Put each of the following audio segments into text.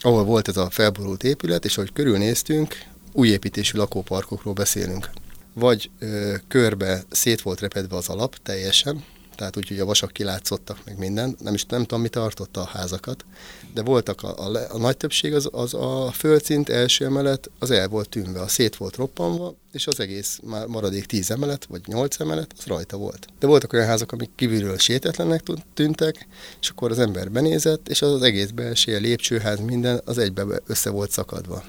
ahol volt ez a felborult épület, és ahogy körülnéztünk, új építésű lakóparkokról beszélünk. Vagy ö, körbe szét volt repedve az alap teljesen, tehát úgy, hogy a vasak kilátszottak meg minden, nem is nem tudom, mi tartotta a házakat, de voltak a, a, a nagy többség, az, az a földszint első emelet, az el volt tűnve, a szét volt roppanva, és az egész már maradék tíz emelet, vagy nyolc emelet, az rajta volt. De voltak olyan házak, amik kívülről sétetlenek tűntek, és akkor az ember benézett, és az, az egész belső, lépcsőház, minden, az egybe össze volt szakadva.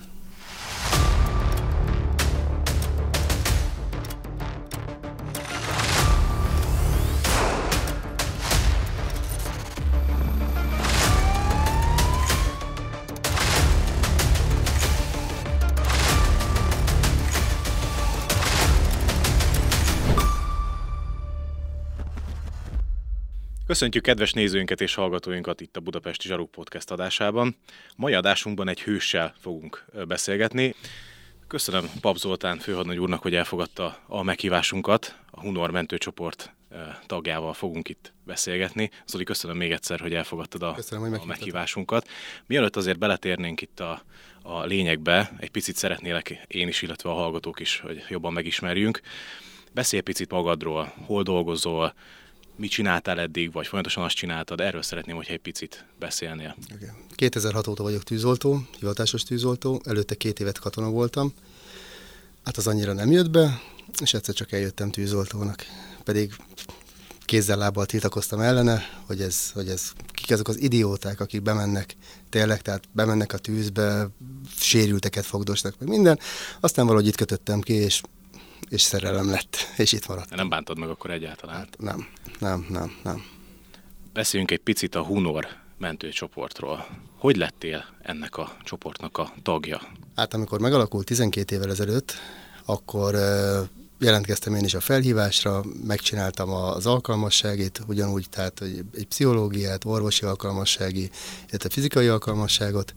Köszöntjük kedves nézőinket és hallgatóinkat itt a Budapesti Zsaruk Podcast adásában. Mai adásunkban egy hőssel fogunk beszélgetni. Köszönöm Pap Zoltán főhadnagy úrnak, hogy elfogadta a meghívásunkat. A Hunor mentőcsoport tagjával fogunk itt beszélgetni. Zoli, köszönöm még egyszer, hogy elfogadtad a, köszönöm, hogy a meghívásunkat. Mielőtt azért beletérnénk itt a, a lényegbe, egy picit szeretnélek én is, illetve a hallgatók is, hogy jobban megismerjünk. Beszélj picit magadról, hol dolgozol, mit csináltál eddig, vagy folyamatosan azt csináltad, erről szeretném, hogyha egy picit beszélnél. Okay. 2006 óta vagyok tűzoltó, hivatásos tűzoltó, előtte két évet katona voltam. Hát az annyira nem jött be, és egyszer csak eljöttem tűzoltónak. Pedig kézzel lábbal tiltakoztam ellene, hogy ez, hogy ez kik azok az idióták, akik bemennek tényleg, tehát bemennek a tűzbe, sérülteket fogdosnak, meg minden. Aztán valahogy itt kötöttem ki, és és szerelem lett, és itt maradt. Nem bántad meg akkor egyáltalán? Hát nem, nem, nem, nem. Beszéljünk egy picit a Hunor mentőcsoportról. Hogy lettél ennek a csoportnak a tagja? Hát amikor megalakult 12 évvel ezelőtt, akkor jelentkeztem én is a felhívásra, megcsináltam az alkalmasságét, ugyanúgy, tehát egy pszichológiát, orvosi alkalmassági, illetve fizikai alkalmasságot,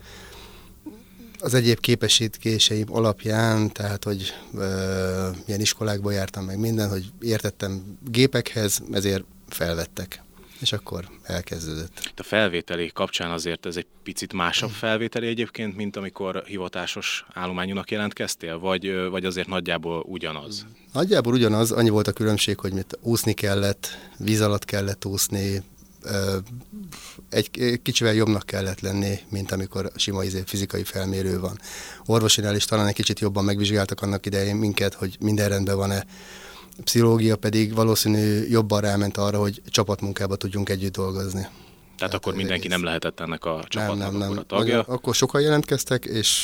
az egyéb képesítéseim alapján, tehát hogy ö, milyen iskolákba jártam meg minden, hogy értettem gépekhez, ezért felvettek. És akkor elkezdődött. A felvételi kapcsán azért ez egy picit másabb felvételi egyébként, mint amikor hivatásos állományúnak jelentkeztél, vagy, vagy azért nagyjából ugyanaz? Nagyjából ugyanaz, annyi volt a különbség, hogy mit úszni kellett, víz alatt kellett úszni, egy kicsivel jobbnak kellett lenni, mint amikor sima izé, fizikai felmérő van. Orvosinál is talán egy kicsit jobban megvizsgáltak annak idején minket, hogy minden rendben van-e. A pszichológia pedig valószínű jobban ráment arra, hogy csapatmunkába tudjunk együtt dolgozni. Tehát, Tehát akkor mindenki egész. nem lehetett ennek a csapatnak nem, nem, nem. a tagja? Akkor, akkor sokan jelentkeztek, és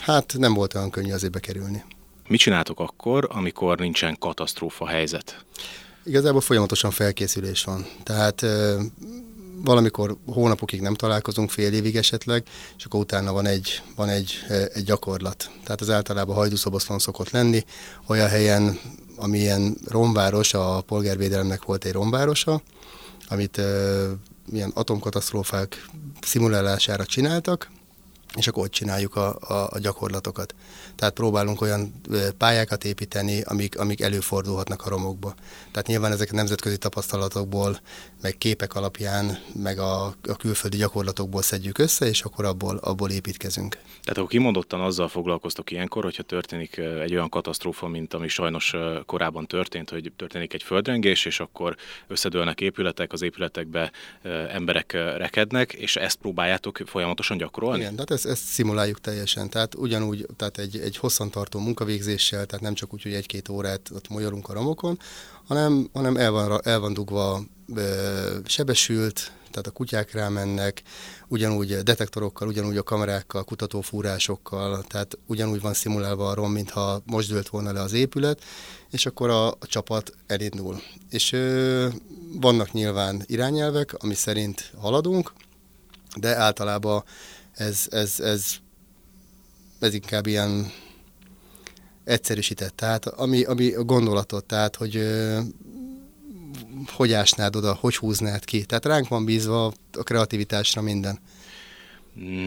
hát nem volt olyan könnyű azért bekerülni. Mit csináltok akkor, amikor nincsen katasztrófa helyzet? Igazából folyamatosan felkészülés van. Tehát valamikor hónapokig nem találkozunk, fél évig esetleg, és akkor utána van egy, van egy, egy gyakorlat. Tehát az általában hajdúszoboszlón szokott lenni, olyan helyen, amilyen romváros, a polgárvédelemnek volt egy romvárosa, amit uh, milyen atomkatasztrófák szimulálására csináltak, és akkor ott csináljuk a, a, a gyakorlatokat. Tehát próbálunk olyan pályákat építeni, amik, amik előfordulhatnak a romokba. Tehát nyilván ezek nemzetközi tapasztalatokból, meg képek alapján, meg a, a külföldi gyakorlatokból szedjük össze, és akkor abból, abból építkezünk. Tehát akkor kimondottan azzal foglalkoztok ilyenkor, hogyha történik egy olyan katasztrófa, mint ami sajnos korábban történt, hogy történik egy földrengés, és akkor összedőlnek épületek, az épületekbe emberek rekednek, és ezt próbáljátok folyamatosan gyakorolni? Igen, tehát ezt, ezt szimuláljuk teljesen. Tehát ugyanúgy, tehát egy, egy hosszantartó munkavégzéssel, tehát nem csak úgy, hogy egy-két órát ott molyolunk a romokon, hanem, hanem el, van, el van dugva ö, sebesült, tehát a kutyák rámennek, ugyanúgy detektorokkal, ugyanúgy a kamerákkal, kutatófúrásokkal, tehát ugyanúgy van szimulálva a rom, mintha most dőlt volna le az épület, és akkor a, a csapat elindul. És ö, vannak nyilván irányelvek, ami szerint haladunk, de általában ez, ez, ez, ez inkább ilyen egyszerűsített, tehát ami, ami a gondolatot, tehát hogy ö, hogy ásnád oda, hogy húznád ki. Tehát ránk van bízva a kreativitásra minden. Mm,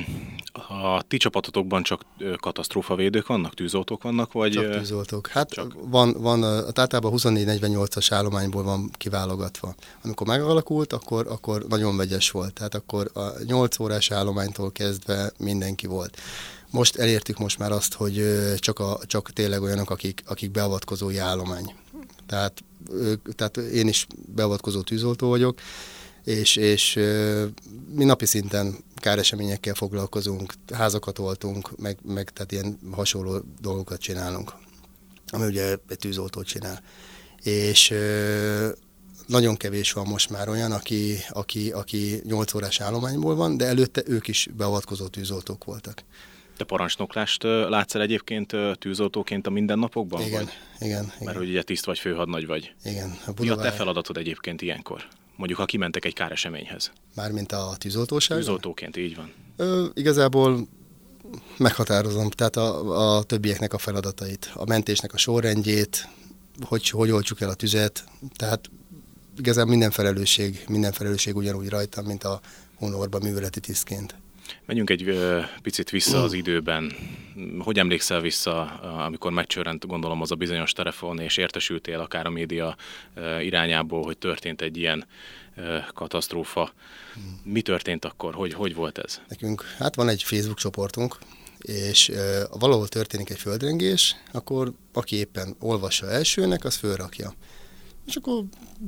A ti csapatotokban csak katasztrófavédők vannak, tűzoltók vannak, vagy... Csak tűzoltók. Hát csak. van, van a általában 24-48-as állományból van kiválogatva. Amikor megalakult, akkor, akkor nagyon vegyes volt. Tehát akkor a 8 órás állománytól kezdve mindenki volt. Most elértük most már azt, hogy csak, a, csak tényleg olyanok, akik, akik beavatkozói állomány. Tehát, tehát én is beavatkozó tűzoltó vagyok, és, és mi napi szinten káreseményekkel foglalkozunk, házakat oltunk, meg, meg tehát ilyen hasonló dolgokat csinálunk, ami ugye egy tűzoltót csinál. És nagyon kevés van most már olyan, aki, aki, aki 8 órás állományból van, de előtte ők is beavatkozó tűzoltók voltak. Te parancsnoklást látsz el egyébként tűzoltóként a mindennapokban? Igen, vagy? igen. Mert igen. hogy ugye tiszt vagy főhadnagy vagy. Igen. A Budavár... Mi a te feladatod egyébként ilyenkor? Mondjuk, ha kimentek egy káreseményhez. Mármint a tűzoltóság? Tűzoltóként, így van. Ö, igazából meghatározom, tehát a, a többieknek a feladatait, a mentésnek a sorrendjét, hogy, hogy oltsuk el a tüzet, tehát igazából minden felelősség, minden felelősség ugyanúgy rajtam, mint a honorban műveleti tisztként. Menjünk egy ö, picit vissza az időben. Hogy emlékszel vissza, amikor megcsörrent, gondolom, az a bizonyos telefon, és értesültél akár a média ö, irányából, hogy történt egy ilyen ö, katasztrófa. Mi történt akkor? Hogy, hogy volt ez? Nekünk, hát van egy Facebook csoportunk, és valahol történik egy földrengés, akkor aki éppen olvassa elsőnek, az fölrakja és akkor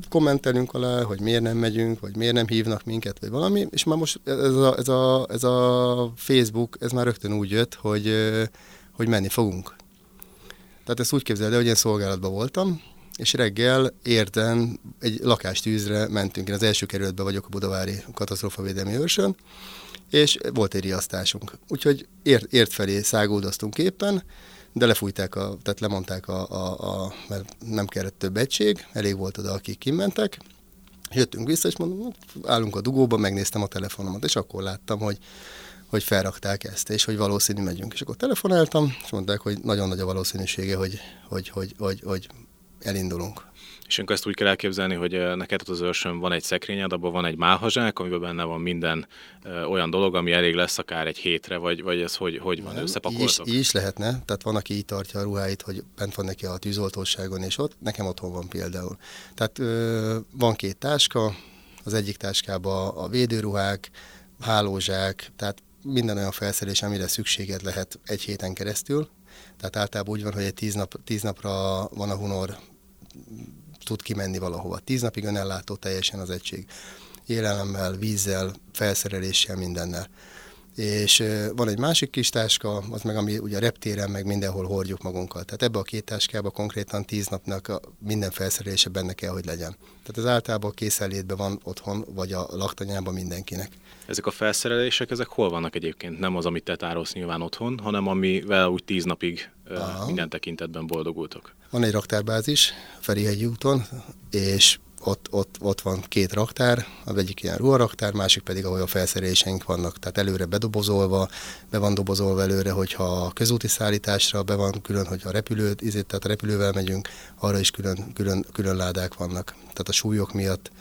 kommentelünk alá, hogy miért nem megyünk, vagy miért nem hívnak minket, vagy valami, és már most ez a, ez a, ez a Facebook, ez már rögtön úgy jött, hogy, hogy menni fogunk. Tehát ezt úgy képzeld el, hogy én szolgálatban voltam, és reggel érten egy lakástűzre mentünk. Én az első kerületben vagyok a Budavári katasztrófavédelmi őrsön, és volt egy riasztásunk. Úgyhogy ért, ért felé száguldoztunk éppen, de lefújták, a, tehát lemondták, a, a, a, mert nem kellett több egység, elég volt oda, akik kimentek. Jöttünk vissza, és mondom, állunk a dugóba, megnéztem a telefonomat, és akkor láttam, hogy hogy felrakták ezt, és hogy valószínű megyünk. És akkor telefonáltam, és mondták, hogy nagyon nagy a valószínűsége, hogy, hogy, hogy, hogy, hogy elindulunk. És akkor ezt úgy kell elképzelni, hogy neked az őrsön van egy szekrényed, abban van egy málhazsák, amiben benne van minden olyan dolog, ami elég lesz akár egy hétre, vagy, vagy ez hogy, hogy van, összepakoltok? Így, is lehetne, tehát van, aki így tartja a ruháit, hogy bent van neki a tűzoltóságon, és ott, nekem otthon van például. Tehát ö, van két táska, az egyik táskában a védőruhák, hálózsák, tehát minden olyan felszerelés, amire szükséged lehet egy héten keresztül. Tehát általában úgy van, hogy egy tíz, nap, tíz napra van a honor tud kimenni valahova. Tíz napig önellátó teljesen az egység. Élelemmel, vízzel, felszereléssel, mindennel. És van egy másik kis táska, az meg, ami ugye a reptéren, meg mindenhol hordjuk magunkat. Tehát ebbe a két táskába konkrétan tíz napnak a minden felszerelése benne kell, hogy legyen. Tehát ez általában készenlétben van otthon, vagy a laktanyában mindenkinek. Ezek a felszerelések, ezek hol vannak egyébként? Nem az, amit te tárolsz nyilván otthon, hanem amivel úgy tíz napig Aha. minden tekintetben boldogultok. Van egy raktárbázis Ferihegyi úton, és ott, ott, ott van két raktár, az egyik ilyen ruharaktár, másik pedig, ahol a felszereléseink vannak, tehát előre bedobozolva, be van dobozolva előre, hogyha a közúti szállításra be van külön, hogy a repülőt, izét, tehát a repülővel megyünk, arra is külön, külön, külön ládák vannak, tehát a súlyok miatt,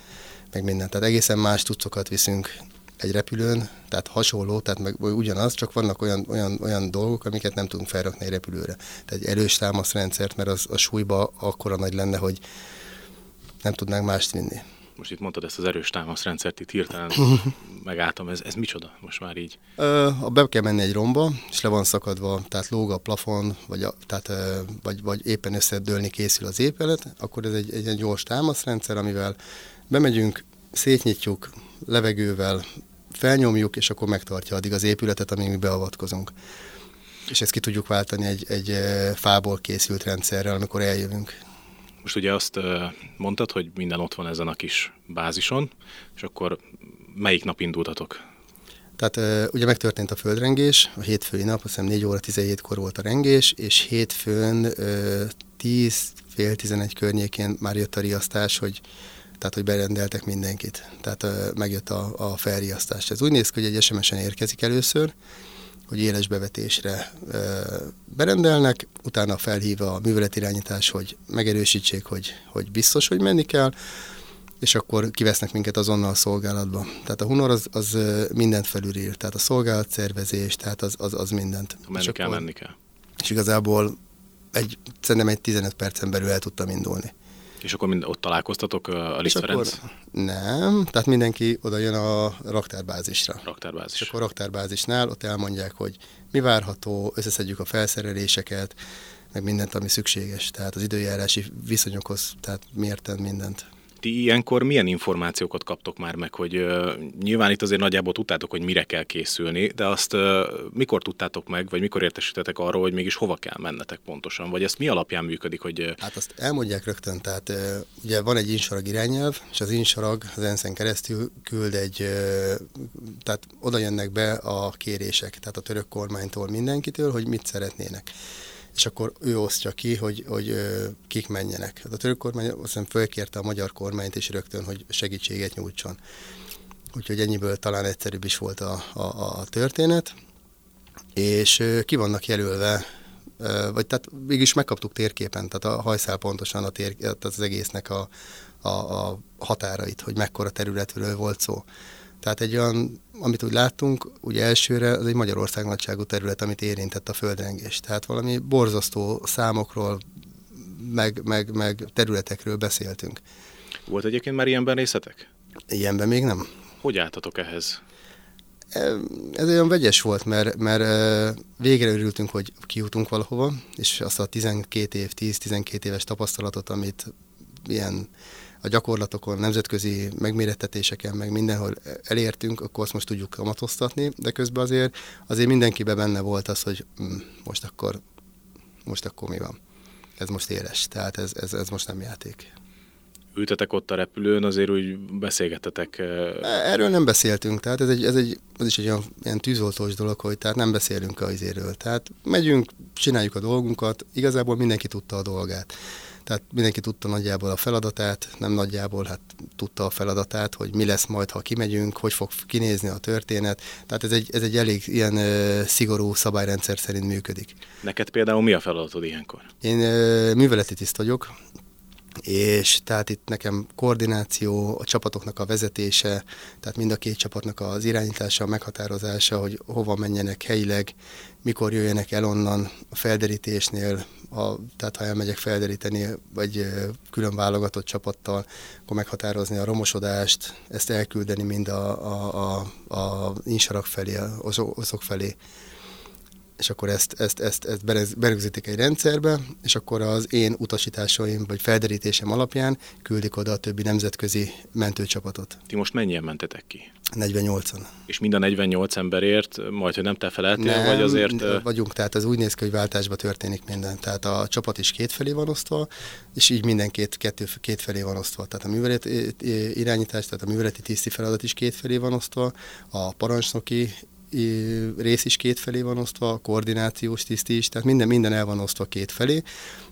meg minden. Tehát egészen más tucokat viszünk egy repülőn, tehát hasonló, tehát meg ugyanaz, csak vannak olyan, olyan, olyan dolgok, amiket nem tudunk felrakni egy repülőre. Tehát egy erős támaszrendszert, mert az a súlyba akkora nagy lenne, hogy nem tudnánk mást vinni. Most itt mondtad ezt az erős támaszrendszert, itt hirtelen megálltam, ez, ez micsoda most már így? Ö, be kell menni egy romba, és le van szakadva, tehát lóg a plafon, vagy, a, tehát, vagy, vagy éppen összedőlni készül az épület, akkor ez egy, egy, egy gyors támaszrendszer, amivel bemegyünk, szétnyitjuk, levegővel felnyomjuk, és akkor megtartja addig az épületet, amíg mi beavatkozunk. És ezt ki tudjuk váltani egy, egy fából készült rendszerrel, amikor eljövünk. Most ugye azt mondtad, hogy minden ott van ezen a kis bázison, és akkor melyik nap indultatok? Tehát ugye megtörtént a földrengés, a hétfői nap, azt hiszem 4 óra 17-kor volt a rengés, és hétfőn 10, fél 11 környékén már jött a riasztás, hogy tehát hogy berendeltek mindenkit. Tehát megjött a, a felriasztás. Ez úgy néz ki, hogy egy SMS-en érkezik először, hogy éles bevetésre berendelnek, utána felhív a műveletirányítás, hogy megerősítsék, hogy, hogy biztos, hogy menni kell, és akkor kivesznek minket azonnal a szolgálatba. Tehát a Hunor az, az mindent felülír, tehát a szolgálatszervezés, tehát az, az, az mindent. Ha menni és kell, akkor, menni kell. És igazából egy, szerintem egy 15 percen belül el tudtam indulni. És akkor mind, ott találkoztatok a Liszt Ferenc? Nem, tehát mindenki oda jön a raktárbázisra. Raktárbázis. És akkor a raktárbázisnál ott elmondják, hogy mi várható, összeszedjük a felszereléseket, meg mindent, ami szükséges. Tehát az időjárási viszonyokhoz, tehát mérten mindent. Ti ilyenkor milyen információkat kaptok már meg, hogy nyilván itt azért nagyjából tudtátok, hogy mire kell készülni, de azt mikor tudtátok meg, vagy mikor értesítetek arról, hogy mégis hova kell mennetek pontosan, vagy ezt mi alapján működik, hogy... Uh... Hát azt elmondják rögtön, tehát ugye van egy insarag irányelv, és az insarag az ENSZ-en keresztül küld egy, tehát oda jönnek be a kérések, tehát a török kormánytól mindenkitől, hogy mit szeretnének és akkor ő osztja ki, hogy, hogy kik menjenek. Hát a török kormány azt hiszem fölkérte a magyar kormányt is rögtön, hogy segítséget nyújtson. Úgyhogy ennyiből talán egyszerűbb is volt a, a, a történet, és ki vannak jelölve, vagy tehát mégis megkaptuk térképen, tehát a hajszál pontosan a tér, tehát az egésznek a, a, a határait, hogy mekkora területről volt szó. Tehát egy olyan, amit úgy láttunk, ugye elsőre az egy Magyarország nagyságú terület, amit érintett a földrengés. Tehát valami borzasztó számokról, meg, meg, meg területekről beszéltünk. Volt egyébként már ilyenben részletek? Ilyenben még nem. Hogy álltatok ehhez? Ez olyan vegyes volt, mert, mert végre örültünk, hogy kijutunk valahova, és azt a 12 év, 10-12 éves tapasztalatot, amit ilyen a gyakorlatokon, nemzetközi megmérettetéseken, meg mindenhol elértünk, akkor azt most tudjuk kamatoztatni, de közben azért, azért mindenkiben benne volt az, hogy hm, most akkor, most akkor mi van. Ez most éles, tehát ez, ez, ez most nem játék. Ültetek ott a repülőn, azért úgy beszélgettetek? E, erről nem beszéltünk, tehát ez, egy, ez, egy, ez is egy olyan ilyen tűzoltós dolog, hogy tehát nem beszélünk az izéről. Tehát megyünk, csináljuk a dolgunkat, igazából mindenki tudta a dolgát. Tehát mindenki tudta nagyjából a feladatát, nem nagyjából, hát tudta a feladatát, hogy mi lesz majd, ha kimegyünk, hogy fog kinézni a történet. Tehát ez egy, ez egy elég ilyen ö, szigorú szabályrendszer szerint működik. Neked például mi a feladatod ilyenkor? Én ö, műveleti tiszt vagyok, és tehát itt nekem koordináció, a csapatoknak a vezetése, tehát mind a két csapatnak az irányítása, a meghatározása, hogy hova menjenek helyileg, mikor jöjjenek el onnan a felderítésnél, a, tehát ha elmegyek felderíteni, vagy külön válogatott csapattal, akkor meghatározni a romosodást, ezt elküldeni mind a, a, a, a insarak felé, azok felé, és akkor ezt, ezt, ezt, ezt berögzítik egy rendszerbe, és akkor az én utasításaim vagy felderítésem alapján küldik oda a többi nemzetközi mentőcsapatot. Ti most mennyien mentetek ki? 48-an. És mind a 48 emberért, majd, hogy nem te feleltél, nem, vagy azért... vagyunk, tehát az úgy néz ki, hogy váltásba történik minden. Tehát a csapat is két felé van osztva, és így kettő, két felé van osztva. Tehát a művelet irányítás, tehát a műveleti tiszti feladat is két felé van osztva, a parancsnoki rész is két felé van osztva, a koordinációs tiszt is, tehát minden, minden el van osztva két felé,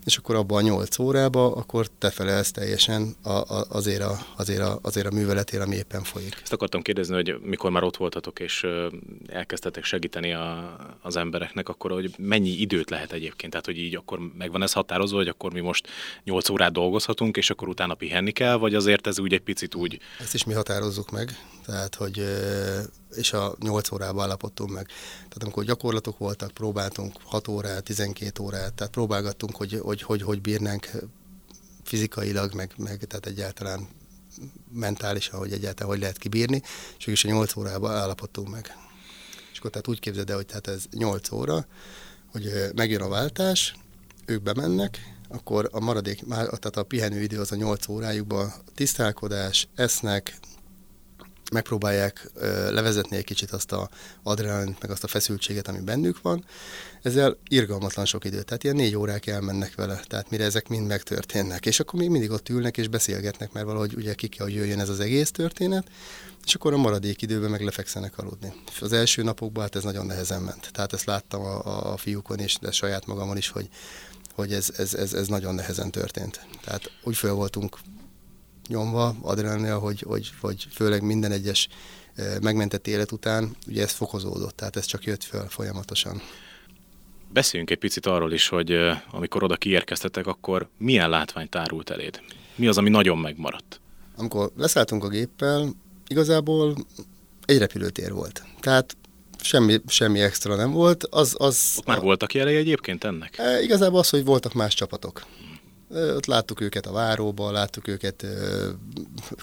és akkor abban a nyolc órába, akkor te felelsz teljesen a, a, azért, a, azért, a, azért a műveletére, ami éppen folyik. Ezt akartam kérdezni, hogy mikor már ott voltatok, és elkezdtetek segíteni a, az embereknek, akkor hogy mennyi időt lehet egyébként? Tehát, hogy így akkor megvan ez határozva, hogy akkor mi most 8 órát dolgozhatunk, és akkor utána pihenni kell, vagy azért ez úgy egy picit úgy... Ezt is mi határozzuk meg, tehát, hogy és a 8 órában állapodtunk meg. Tehát amikor gyakorlatok voltak, próbáltunk 6 órát, 12 órát, tehát próbálgattunk, hogy hogy, hogy, hogy bírnánk fizikailag, meg, meg tehát egyáltalán mentálisan, hogy egyáltalán hogy lehet kibírni, és is a 8 órában állapodtunk meg. És akkor tehát úgy képzeld el, hogy tehát ez 8 óra, hogy megjön a váltás, ők bemennek, akkor a maradék, tehát a pihenő idő az a 8 órájukban tisztálkodás, esznek, megpróbálják levezetni egy kicsit azt a adrenalint, meg azt a feszültséget, ami bennük van. Ezzel irgalmatlan sok időt, tehát ilyen négy órák elmennek vele, tehát mire ezek mind megtörténnek. És akkor még mindig ott ülnek és beszélgetnek, mert valahogy ugye ki kell, hogy jöjjön ez az egész történet, és akkor a maradék időben meg lefekszenek aludni. Az első napokban hát ez nagyon nehezen ment. Tehát ezt láttam a, a fiúkon is, de saját magamon is, hogy, hogy ez, ez, ez, ez nagyon nehezen történt. Tehát úgy föl voltunk nyomva adrenalina, hogy, hogy, hogy főleg minden egyes megmentett élet után, ugye ez fokozódott, tehát ez csak jött föl folyamatosan. Beszéljünk egy picit arról is, hogy amikor oda kiérkeztetek, akkor milyen látvány tárult eléd? Mi az, ami nagyon megmaradt? amikor leszálltunk a géppel, igazából egy repülőtér volt. Tehát semmi, semmi extra nem volt. Az, az, Ott már voltak jelei egyébként ennek? E, igazából az, hogy voltak más csapatok. Ott láttuk őket a váróba, láttuk őket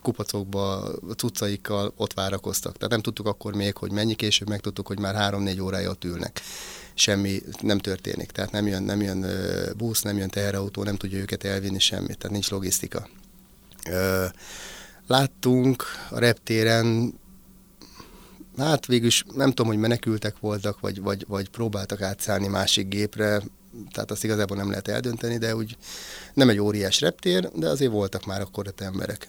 kupacokba, cuccaikkal, ott várakoztak. Tehát nem tudtuk akkor még, hogy mennyi később megtudtuk, hogy már három-négy órája ott ülnek. Semmi nem történik. Tehát nem jön, nem jön busz, nem jön teherautó, nem tudja őket elvinni semmit. Tehát nincs logisztika. Láttunk a reptéren hát végülis nem tudom, hogy menekültek voltak, vagy, vagy, vagy próbáltak átszállni másik gépre, tehát azt igazából nem lehet eldönteni, de úgy nem egy óriás reptér, de azért voltak már akkor ott emberek.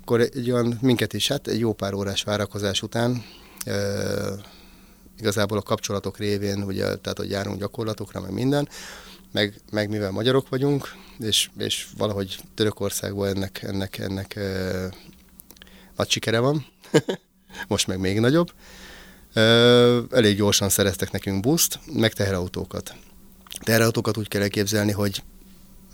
Akkor egy olyan, minket is, hát egy jó pár órás várakozás után, e, igazából a kapcsolatok révén, ugye, tehát hogy járunk gyakorlatokra, meg minden, meg, meg mivel magyarok vagyunk, és, és valahogy Törökországban ennek, ennek, ennek e, nagy sikere van, most meg még nagyobb. Elég gyorsan szereztek nekünk buszt, meg teherautókat. Teherautókat úgy kell elképzelni, hogy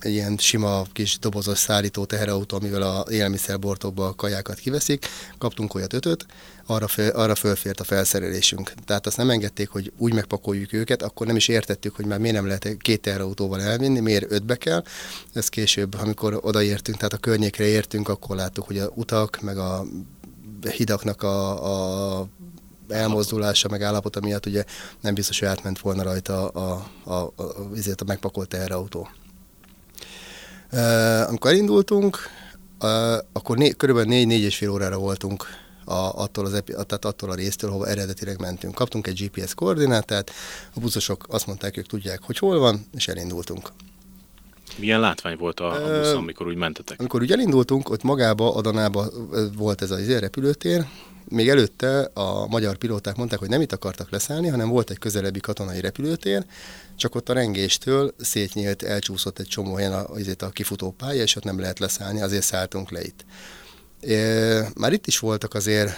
egy ilyen sima kis dobozos szállító teherautó, amivel a élelmiszerbortokba a kajákat kiveszik. Kaptunk olyat ötöt, arra, föl, arra fölfért a felszerelésünk. Tehát azt nem engedték, hogy úgy megpakoljuk őket, akkor nem is értettük, hogy már miért nem lehet két teherautóval elvinni, miért ötbe kell. Ez később, amikor odaértünk, tehát a környékre értünk, akkor láttuk, hogy a utak, meg a hidaknak a, a elmozdulása, meg állapota miatt ugye nem biztos, hogy átment volna rajta a, a, a, a, a megpakolt teherautó. Amikor elindultunk, akkor né, körülbelül négy-négy és fél órára voltunk a, attól, az, tehát attól a résztől, hova eredetileg mentünk. Kaptunk egy GPS koordinátát, a buszosok azt mondták, ők tudják, hogy hol van, és elindultunk. Milyen látvány volt a, a busz, amikor úgy mentetek? Amikor úgy elindultunk, ott magába, Adanába volt ez a izé, repülőtér, még előtte a magyar pilóták mondták, hogy nem itt akartak leszállni, hanem volt egy közelebbi katonai repülőtér, csak ott a rengéstől szétnyílt, elcsúszott egy csomó helyen a, a kifutó pálya, és ott nem lehet leszállni, azért szálltunk le itt. É, már itt is voltak azért,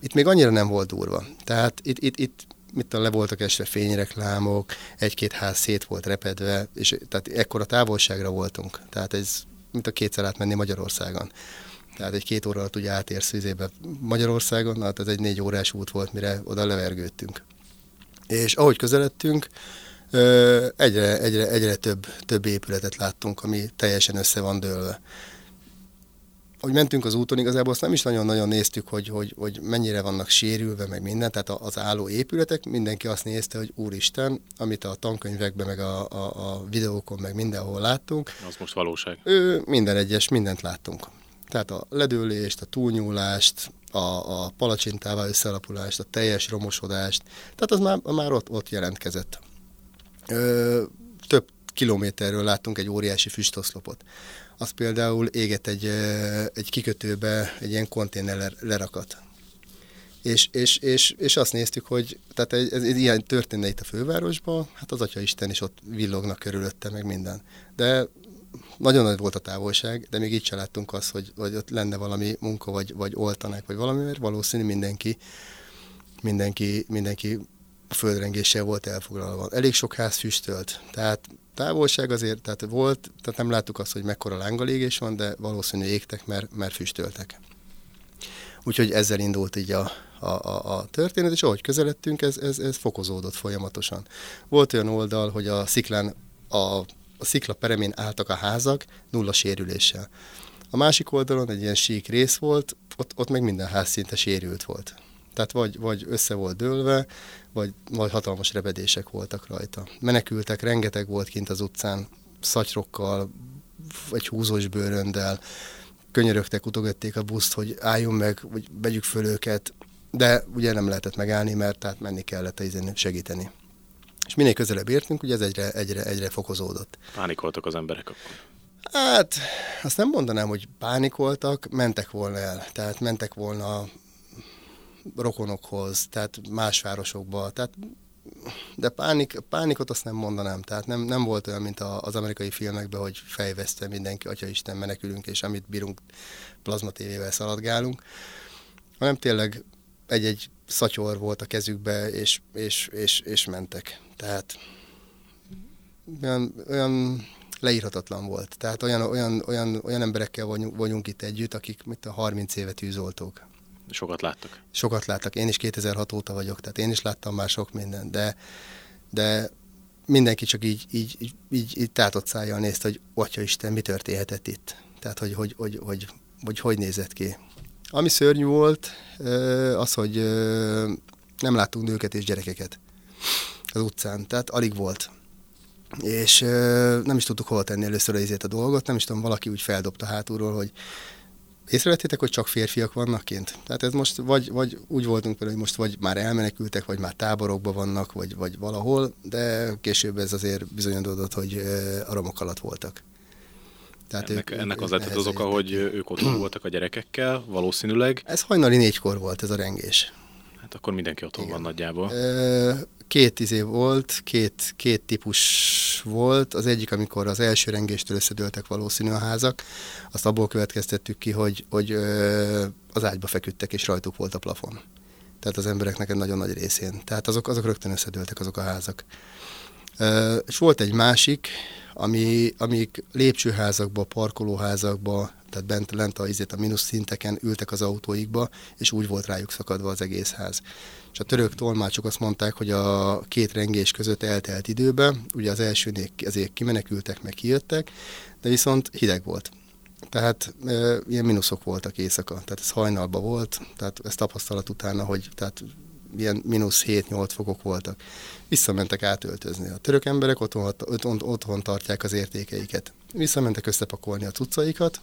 itt még annyira nem volt durva. Tehát itt, itt, itt mit le voltak esve fényreklámok, egy-két ház szét volt repedve, és tehát ekkora távolságra voltunk. Tehát ez mint a kétszer átmenni Magyarországon. Tehát egy két óra alatt ugye átérsz vizébe Magyarországon, hát ez egy négy órás út volt, mire oda levergődtünk. És ahogy közeledtünk, egyre, egyre, egyre több, több épületet láttunk, ami teljesen össze van dőlve hogy mentünk az úton, igazából azt nem is nagyon-nagyon néztük, hogy, hogy, hogy mennyire vannak sérülve, meg minden, tehát az álló épületek, mindenki azt nézte, hogy úristen, amit a tankönyvekben, meg a, a, a videókon, meg mindenhol láttunk. Az most valóság. Ő, minden egyes, mindent láttunk. Tehát a ledőlést, a túlnyúlást, a, a palacsintával összealapulást, a teljes romosodást, tehát az már, már ott, ott jelentkezett. Ö, több kilométerről láttunk egy óriási füstoszlopot az például éget egy, egy kikötőbe egy ilyen konténer lerakat. És, és, és, és azt néztük, hogy tehát ez, ez, ez ilyen történne itt a fővárosban, hát az Atya Isten is ott villognak körülötte, meg minden. De nagyon nagy volt a távolság, de még így sem láttunk azt, hogy, hogy ott lenne valami munka, vagy, vagy oltanák, vagy valami, mert valószínű mindenki, mindenki, mindenki a földrengéssel volt elfoglalva. Elég sok ház füstölt, tehát távolság azért, tehát volt, tehát nem láttuk azt, hogy mekkora lángalégés van, de valószínű égtek, mert, mert füstöltek. Úgyhogy ezzel indult így a, a, a, a történet, és ahogy közeledtünk, ez, ez, ez fokozódott folyamatosan. Volt olyan oldal, hogy a sziklán, a, a szikla peremén álltak a házak nulla sérüléssel. A másik oldalon egy ilyen sík rész volt, ott, ott meg minden ház szinte sérült volt. Tehát vagy, vagy össze volt dőlve, vagy, vagy hatalmas rebedések voltak rajta. Menekültek, rengeteg volt kint az utcán, szatyrokkal, egy húzós bőröndel, könyörögtek, utogatték a buszt, hogy álljon meg, vagy vegyük föl őket, de ugye nem lehetett megállni, mert tehát menni kellett segíteni. És minél közelebb értünk, ugye ez egyre, egyre, egyre fokozódott. Pánikoltak az emberek akkor? Hát, azt nem mondanám, hogy pánikoltak, mentek volna el. Tehát mentek volna rokonokhoz, tehát más városokba, tehát de pánik, pánikot azt nem mondanám, tehát nem, nem volt olyan, mint a, az amerikai filmekben, hogy fejveszte mindenki, atya Isten, menekülünk, és amit bírunk, plazma tévével szaladgálunk, hanem tényleg egy-egy szatyor volt a kezükbe, és, és, és, és mentek. Tehát olyan, olyan leírhatatlan volt. Tehát olyan, olyan, olyan, olyan emberekkel vagyunk, vagyunk itt együtt, akik mit a 30 éve tűzoltók. Sokat láttak? Sokat láttak. Én is 2006 óta vagyok, tehát én is láttam már sok mindent, de, de mindenki csak így, így, így, így, így tátott szájjal nézte, hogy Atya Isten, mi történhetett itt? Tehát, hogy hogy, hogy, hogy, hogy, hogy nézett ki. Ami szörnyű volt, az, hogy nem láttunk nőket és gyerekeket az utcán, tehát alig volt. És nem is tudtuk hol tenni először a a dolgot, nem is tudom, valaki úgy feldobta hátulról, hogy észrevettétek, hogy csak férfiak vannak kint? Tehát ez most vagy, vagy úgy voltunk például, hogy most vagy már elmenekültek, vagy már táborokban vannak, vagy, vagy valahol, de később ez azért bizonyodott, hogy a romok alatt voltak. Tehát ennek, ők, ennek az lett az oka, hogy ők otthon voltak a gyerekekkel, valószínűleg. Ez hajnali négykor volt ez a rengés. Hát akkor mindenki otthon Igen. van nagyjából. Két izé volt, két, két típus volt. Az egyik, amikor az első rengéstől összedőltek valószínű a házak, azt abból következtettük ki, hogy, hogy az ágyba feküdtek, és rajtuk volt a plafon. Tehát az embereknek egy nagyon nagy részén. Tehát azok, azok rögtön összedőltek, azok a házak. És volt egy másik, ami, amik lépcsőházakba, parkolóházakba, tehát bent lent a, izét, a mínusz szinteken ültek az autóikba, és úgy volt rájuk szakadva az egész ház. És a török tolmácsok azt mondták, hogy a két rengés között eltelt időbe, ugye az elsőnél ezért kimenekültek, meg kijöttek, de viszont hideg volt. Tehát e, ilyen mínuszok voltak éjszaka, tehát ez hajnalban volt, tehát ez tapasztalat utána, hogy tehát ilyen mínusz 7-8 fokok voltak. Visszamentek átöltözni. A török emberek otthon, otthon, otthon tartják az értékeiket. Visszamentek összepakolni a cuccaikat,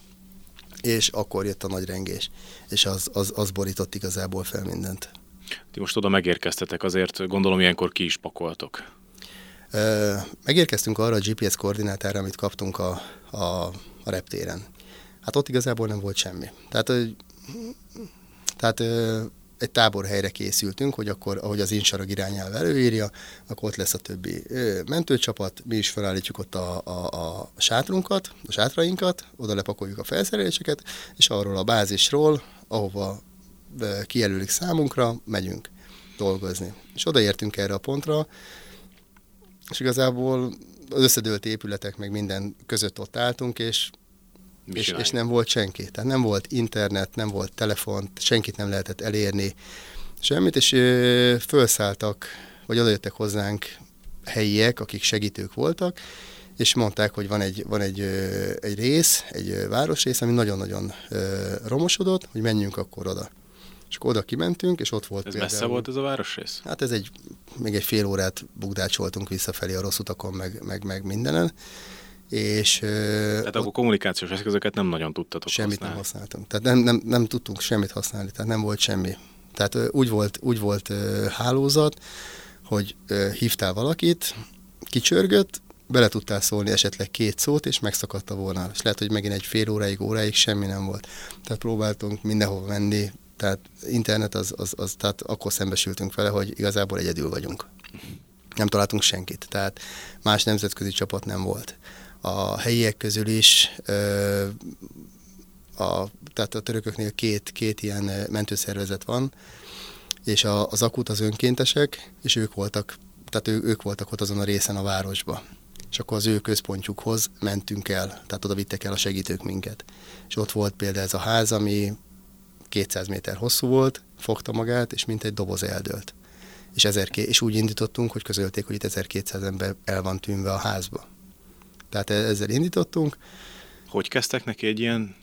és akkor jött a nagy rengés, és az, az, az borított igazából fel mindent. Ti most oda megérkeztetek, azért gondolom ilyenkor ki is pakoltok. Megérkeztünk arra a GPS koordinátára, amit kaptunk a, a, a reptéren. Hát ott igazából nem volt semmi. Tehát, tehát egy táborhelyre készültünk, hogy akkor, ahogy az insarag irányelv előírja, akkor ott lesz a többi mentőcsapat, mi is felállítjuk ott a, a, a sátrunkat, a sátrainkat, oda lepakoljuk a felszereléseket, és arról a bázisról, ahova kijelölik számunkra, megyünk dolgozni. És odaértünk erre a pontra, és igazából az összedőlt épületek meg minden között ott álltunk, és és, és nem volt senki. Tehát nem volt internet, nem volt telefon, senkit nem lehetett elérni, semmit, és ö, felszálltak, vagy odajöttek hozzánk helyiek, akik segítők voltak, és mondták, hogy van egy, van egy, egy rész, egy városrész, ami nagyon-nagyon romosodott, hogy menjünk akkor oda. És akkor oda kimentünk, és ott volt Ez például, messze volt ez a városrész? Hát ez egy, még egy fél órát bugdácsoltunk visszafelé a rossz utakon, meg, meg, meg mindenen és, tehát akkor kommunikációs eszközöket nem nagyon tudtatok Semmit használni. nem használtunk. Tehát nem, nem, nem tudtunk semmit használni, tehát nem volt semmi. Tehát úgy volt, úgy volt hálózat, hogy hívtál valakit, kicsörgött, bele tudtál szólni esetleg két szót, és megszakadta volna. És lehet, hogy megint egy fél óráig, óráig semmi nem volt. Tehát próbáltunk mindenhova menni, tehát internet az, az, az tehát akkor szembesültünk vele, hogy igazából egyedül vagyunk. Nem találtunk senkit, tehát más nemzetközi csapat nem volt a helyiek közül is, a, tehát a törököknél két, két ilyen mentőszervezet van, és a, az akut az önkéntesek, és ők voltak, tehát ő, ők voltak ott azon a részen a városba. És akkor az ő központjukhoz mentünk el, tehát oda vittek el a segítők minket. És ott volt például ez a ház, ami 200 méter hosszú volt, fogta magát, és mint egy doboz eldőlt. És, ezer, és úgy indítottunk, hogy közölték, hogy itt 1200 ember el van tűnve a házba. Tehát e- ezzel indítottunk. Hogy kezdtek neki egy ilyen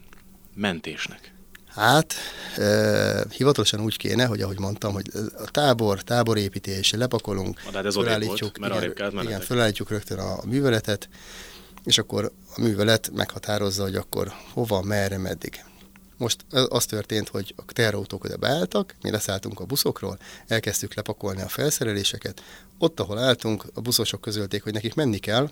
mentésnek? Hát, e, hivatalosan úgy kéne, hogy ahogy mondtam, hogy a tábor, táborépítés, lepakolunk, hát ez felállítjuk, volt, mert igen, igen, felállítjuk rögtön a műveletet, és akkor a művelet meghatározza, hogy akkor hova, merre, meddig. Most az történt, hogy a teherautók oda beálltak, mi leszálltunk a buszokról, elkezdtük lepakolni a felszereléseket. Ott, ahol álltunk, a buszosok közölték, hogy nekik menni kell,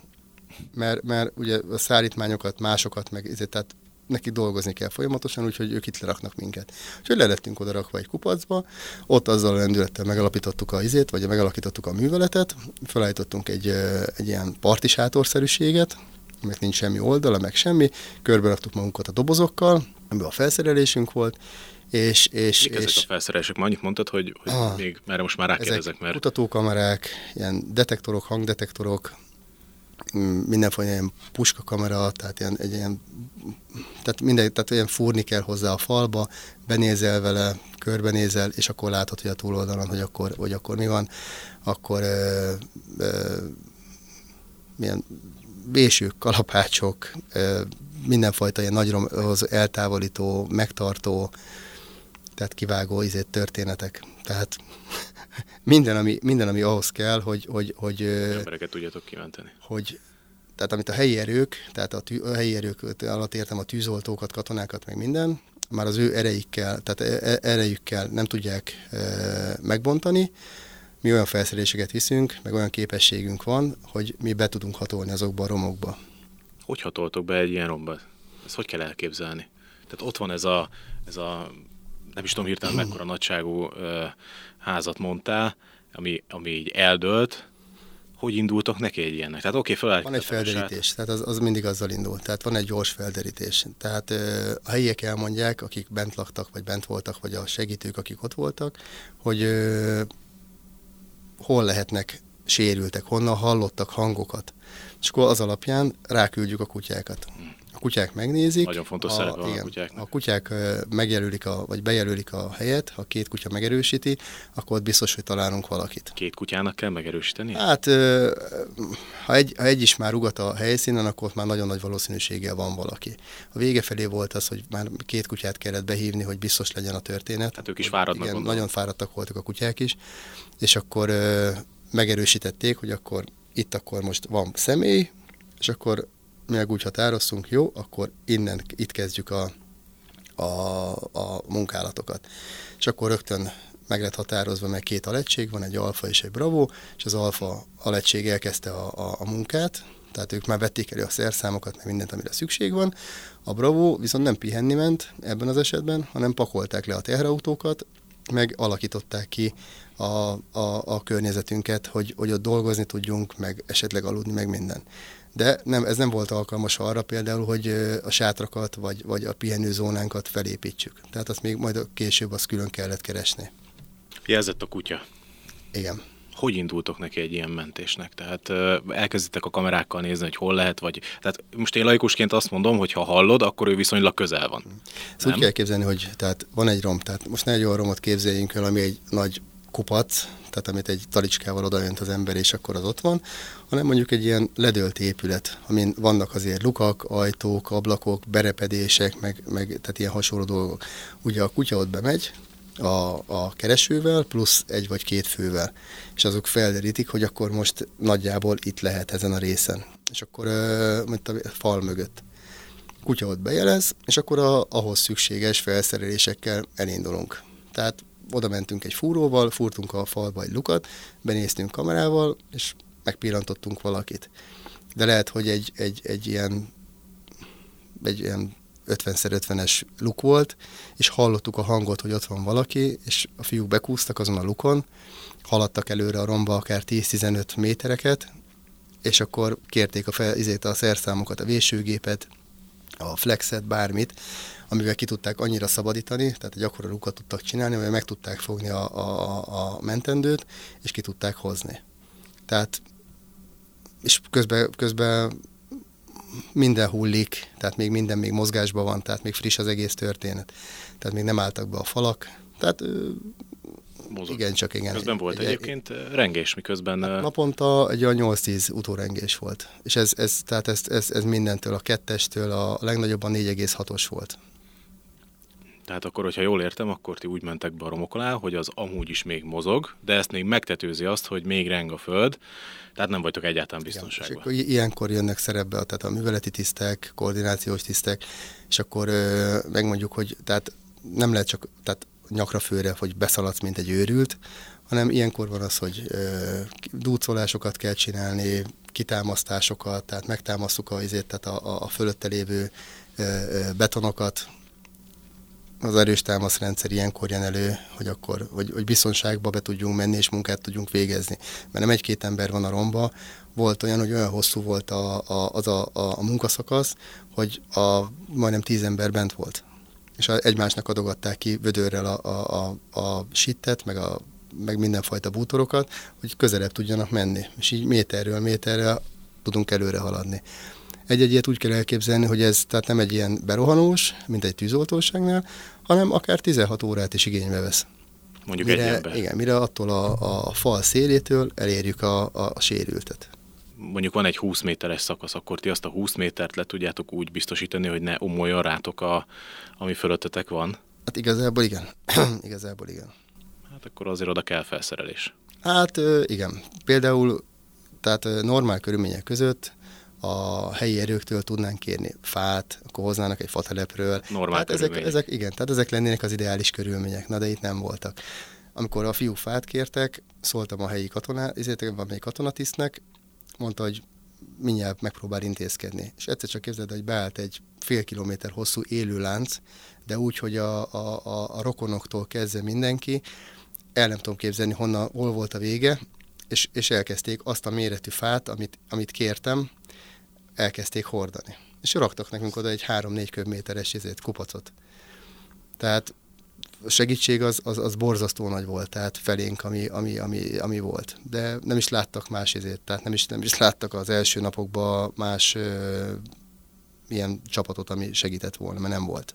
mert, mert ugye a szállítmányokat, másokat, meg tehát neki dolgozni kell folyamatosan, úgyhogy ők itt leraknak minket. Úgyhogy le lettünk oda rakva egy kupacba, ott azzal a lendülettel megalapítottuk a izét, vagy megalakítottuk a műveletet, felállítottunk egy, egy ilyen partisátorszerűséget, mert nincs semmi oldala, meg semmi, körbe raktuk magunkat a dobozokkal, amiben a felszerelésünk volt, és, és, Mik és ezek a felszerelések? Ma annyit mondtad, hogy, hogy ah, még, mert most már rákérdezek, mert... kutatókamerák, ilyen detektorok, hangdetektorok, mindenfajta ilyen puskakamera, tehát ilyen, egy ilyen, tehát minden, tehát olyan fúrni kell hozzá a falba, benézel vele, körbenézel, és akkor látod, hogy a túloldalon, hogy akkor, hogy akkor mi van, akkor ö, ö, milyen vésők, kalapácsok, mindenfajta ilyen nagyhoz eltávolító, megtartó, tehát kivágó izét történetek. Tehát minden, ami, minden, ami ahhoz kell, hogy... hogy, hogy embereket tudjatok kimenteni. Hogy, tehát amit a helyi erők, tehát a, tű, a helyi erők alatt értem a tűzoltókat, katonákat, meg minden, már az ő erejükkel, tehát e, e, erejükkel nem tudják e, megbontani, mi olyan felszereléseket viszünk, meg olyan képességünk van, hogy mi be tudunk hatolni azokba a romokba. Hogy hatoltok be egy ilyen romba? Ezt hogy kell elképzelni? Tehát ott van ez a, ez a nem is tudom hirtelen mekkora nagyságú ö, házat mondtál, ami, ami így eldőlt, hogy indultok neki egy ilyennek? Tehát oké, okay, Van egy felderítés, tehát az, az mindig azzal indul. Tehát van egy gyors felderítés. Tehát ö, a helyiek elmondják, akik bent laktak, vagy bent voltak, vagy a segítők, akik ott voltak, hogy ö, hol lehetnek sérültek, honnan hallottak hangokat. És akkor az alapján ráküldjük a kutyákat. A kutyák megnézik. Nagyon fontos a, szerepe igen, a kutyáknak. A kutyák megjelölik, a, vagy bejelölik a helyet, ha két kutya megerősíti, akkor ott biztos, hogy találunk valakit. Két kutyának kell megerősíteni? Hát, ha egy, ha egy is már rugat a helyszínen, akkor ott már nagyon nagy valószínűséggel van valaki. A vége felé volt az, hogy már két kutyát kellett behívni, hogy biztos legyen a történet. Hát ők is fáradnak. Igen, nagyon fáradtak voltak a kutyák is, és akkor megerősítették, hogy akkor itt akkor most van személy, és akkor meg úgy határoztunk, jó, akkor innen, itt kezdjük a, a, a munkálatokat. És akkor rögtön meg lett határozva, meg két alegység van, egy alfa és egy bravo, és az alfa alegység elkezdte a, a, a munkát, tehát ők már vették elő a szerszámokat, meg mindent, amire szükség van. A Bravo viszont nem pihenni ment ebben az esetben, hanem pakolták le a teherautókat, meg alakították ki a, a, a környezetünket, hogy, hogy ott dolgozni tudjunk, meg esetleg aludni, meg minden de nem, ez nem volt alkalmas arra például, hogy a sátrakat vagy, vagy a pihenőzónánkat felépítsük. Tehát azt még majd később azt külön kellett keresni. Jelzett a kutya. Igen. Hogy indultok neki egy ilyen mentésnek? Tehát elkezditek a kamerákkal nézni, hogy hol lehet, vagy... Tehát most én laikusként azt mondom, hogy ha hallod, akkor ő viszonylag közel van. Ezt úgy kell képzelni, hogy tehát van egy rom, tehát most ne egy olyan romot képzeljünk el, ami egy nagy kupac, tehát amit egy talicskával odajönt az ember, és akkor az ott van, hanem mondjuk egy ilyen ledölt épület, amin vannak azért lukak, ajtók, ablakok, berepedések, meg, meg tehát ilyen hasonló dolgok. Ugye a kutya ott bemegy, a, a keresővel, plusz egy vagy két fővel. És azok felderítik, hogy akkor most nagyjából itt lehet ezen a részen. És akkor, mint a fal mögött. Kutya ott bejelez, és akkor a, ahhoz szükséges felszerelésekkel elindulunk. Tehát oda mentünk egy fúróval, fúrtunk a falba egy lukat, benéztünk kamerával, és megpillantottunk valakit. De lehet, hogy egy, egy, egy ilyen egy ilyen 50x50-es luk volt, és hallottuk a hangot, hogy ott van valaki, és a fiúk bekúztak azon a lukon, haladtak előre a romba akár 10-15 métereket, és akkor kérték a, fel, izét, a szerszámokat, a vésőgépet, a flexet, bármit, amivel ki tudták annyira szabadítani, tehát egy akkora lukat tudtak csinálni, hogy meg tudták fogni a, a, a mentendőt, és ki tudták hozni. Tehát, és közben, közben minden hullik, tehát még minden még mozgásban van, tehát még friss az egész történet. Tehát még nem álltak be a falak. Tehát Mozog. igen, csak igen. Közben volt egy, egyébként rengés, miközben... Hát naponta egy olyan 8-10 utórengés volt. És ez, ez, tehát ez, ez, ez mindentől, a kettestől a legnagyobban 4,6-os volt. Tehát akkor, hogyha jól értem, akkor ti úgy mentek be a romok alá, hogy az amúgy is még mozog, de ezt még megtetőzi azt, hogy még reng a föld, tehát nem vagytok egyáltalán biztonságban. Igen, és akkor ilyenkor jönnek szerepbe tehát a műveleti tisztek, koordinációs tisztek, és akkor ö, megmondjuk, hogy tehát nem lehet csak tehát nyakra főre, hogy beszaladsz, mint egy őrült, hanem ilyenkor van az, hogy ö, dúcolásokat kell csinálni, kitámasztásokat, tehát megtámasztjuk a, tehát a, a, a fölötte lévő ö, ö, betonokat, az erős támaszrendszer ilyenkor jön elő, hogy akkor hogy, hogy biztonságba be tudjunk menni és munkát tudjunk végezni. Mert nem egy-két ember van a romba, volt olyan, hogy olyan hosszú volt a, a, az a, a, a munkaszakasz, hogy a, majdnem tíz ember bent volt. És egymásnak adogatták ki vödörrel a, a, a, a sittet, meg, a, meg mindenfajta bútorokat, hogy közelebb tudjanak menni. És így méterről méterre tudunk előre haladni. Egy-egy ilyet úgy kell elképzelni, hogy ez tehát nem egy ilyen berohanós, mint egy tűzoltóságnál, hanem akár 16 órát is igénybe vesz. Mondjuk mire, egy. Igen, mire attól a, a fal szélétől elérjük a, a, a sérültet. Mondjuk van egy 20 méteres szakasz, akkor ti azt a 20 métert le tudjátok úgy biztosítani, hogy ne omoljon rátok, a, ami fölöttetek van. Hát igazából igen. igazából igen. Hát akkor azért oda kell felszerelés. Hát igen. Például tehát normál körülmények között a helyi erőktől tudnánk kérni fát, akkor hoznának egy fatelepről. Normál tehát ezek, ezek, igen, tehát ezek lennének az ideális körülmények, na de itt nem voltak. Amikor a fiúk fát kértek, szóltam a helyi katonát, ezért van egy katonatisztnek, mondta, hogy mindjárt megpróbál intézkedni. És egyszer csak képzeld, hogy beállt egy fél kilométer hosszú élő lánc, de úgy, hogy a, a, a, a rokonoktól kezdve mindenki, el nem tudom képzelni, honnan, hol volt a vége, és, és elkezdték azt a méretű fát, amit, amit kértem, elkezdték hordani. És raktak nekünk oda egy 3-4 köbméteres izét, kupacot. Tehát a segítség az, az, az borzasztó nagy volt, tehát felénk, ami, ami, ami, ami volt. De nem is láttak más izét, tehát nem is, nem is láttak az első napokban más ö, ilyen csapatot, ami segített volna, mert nem volt.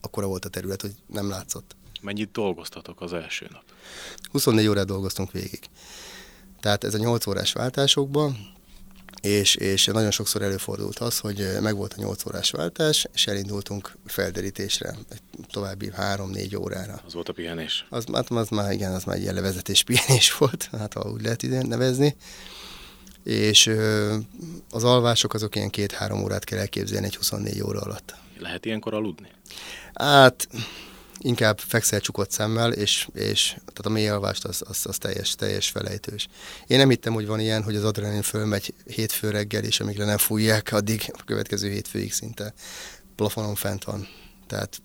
Akkora volt a terület, hogy nem látszott. Mennyit dolgoztatok az első nap? 24 órát dolgoztunk végig. Tehát ez a 8 órás váltásokban, és, és nagyon sokszor előfordult az, hogy megvolt a 8 órás váltás, és elindultunk felderítésre, egy további 3-4 órára. Az volt a pihenés? Az, hát az már, igen, az már egy levezetés pihenés volt, hát ha úgy lehet ide nevezni. És az alvások azok ilyen két-három órát kell elképzelni egy 24 óra alatt. Lehet ilyenkor aludni? Hát inkább fekszel csukott szemmel, és, és tehát a mély alvást az, az, az teljes, teljes felejtős. Én nem hittem, hogy van ilyen, hogy az adrenalin fölmegy hétfő reggel, és amíg nem fújják, addig a következő hétfőig szinte plafonon fent van. Tehát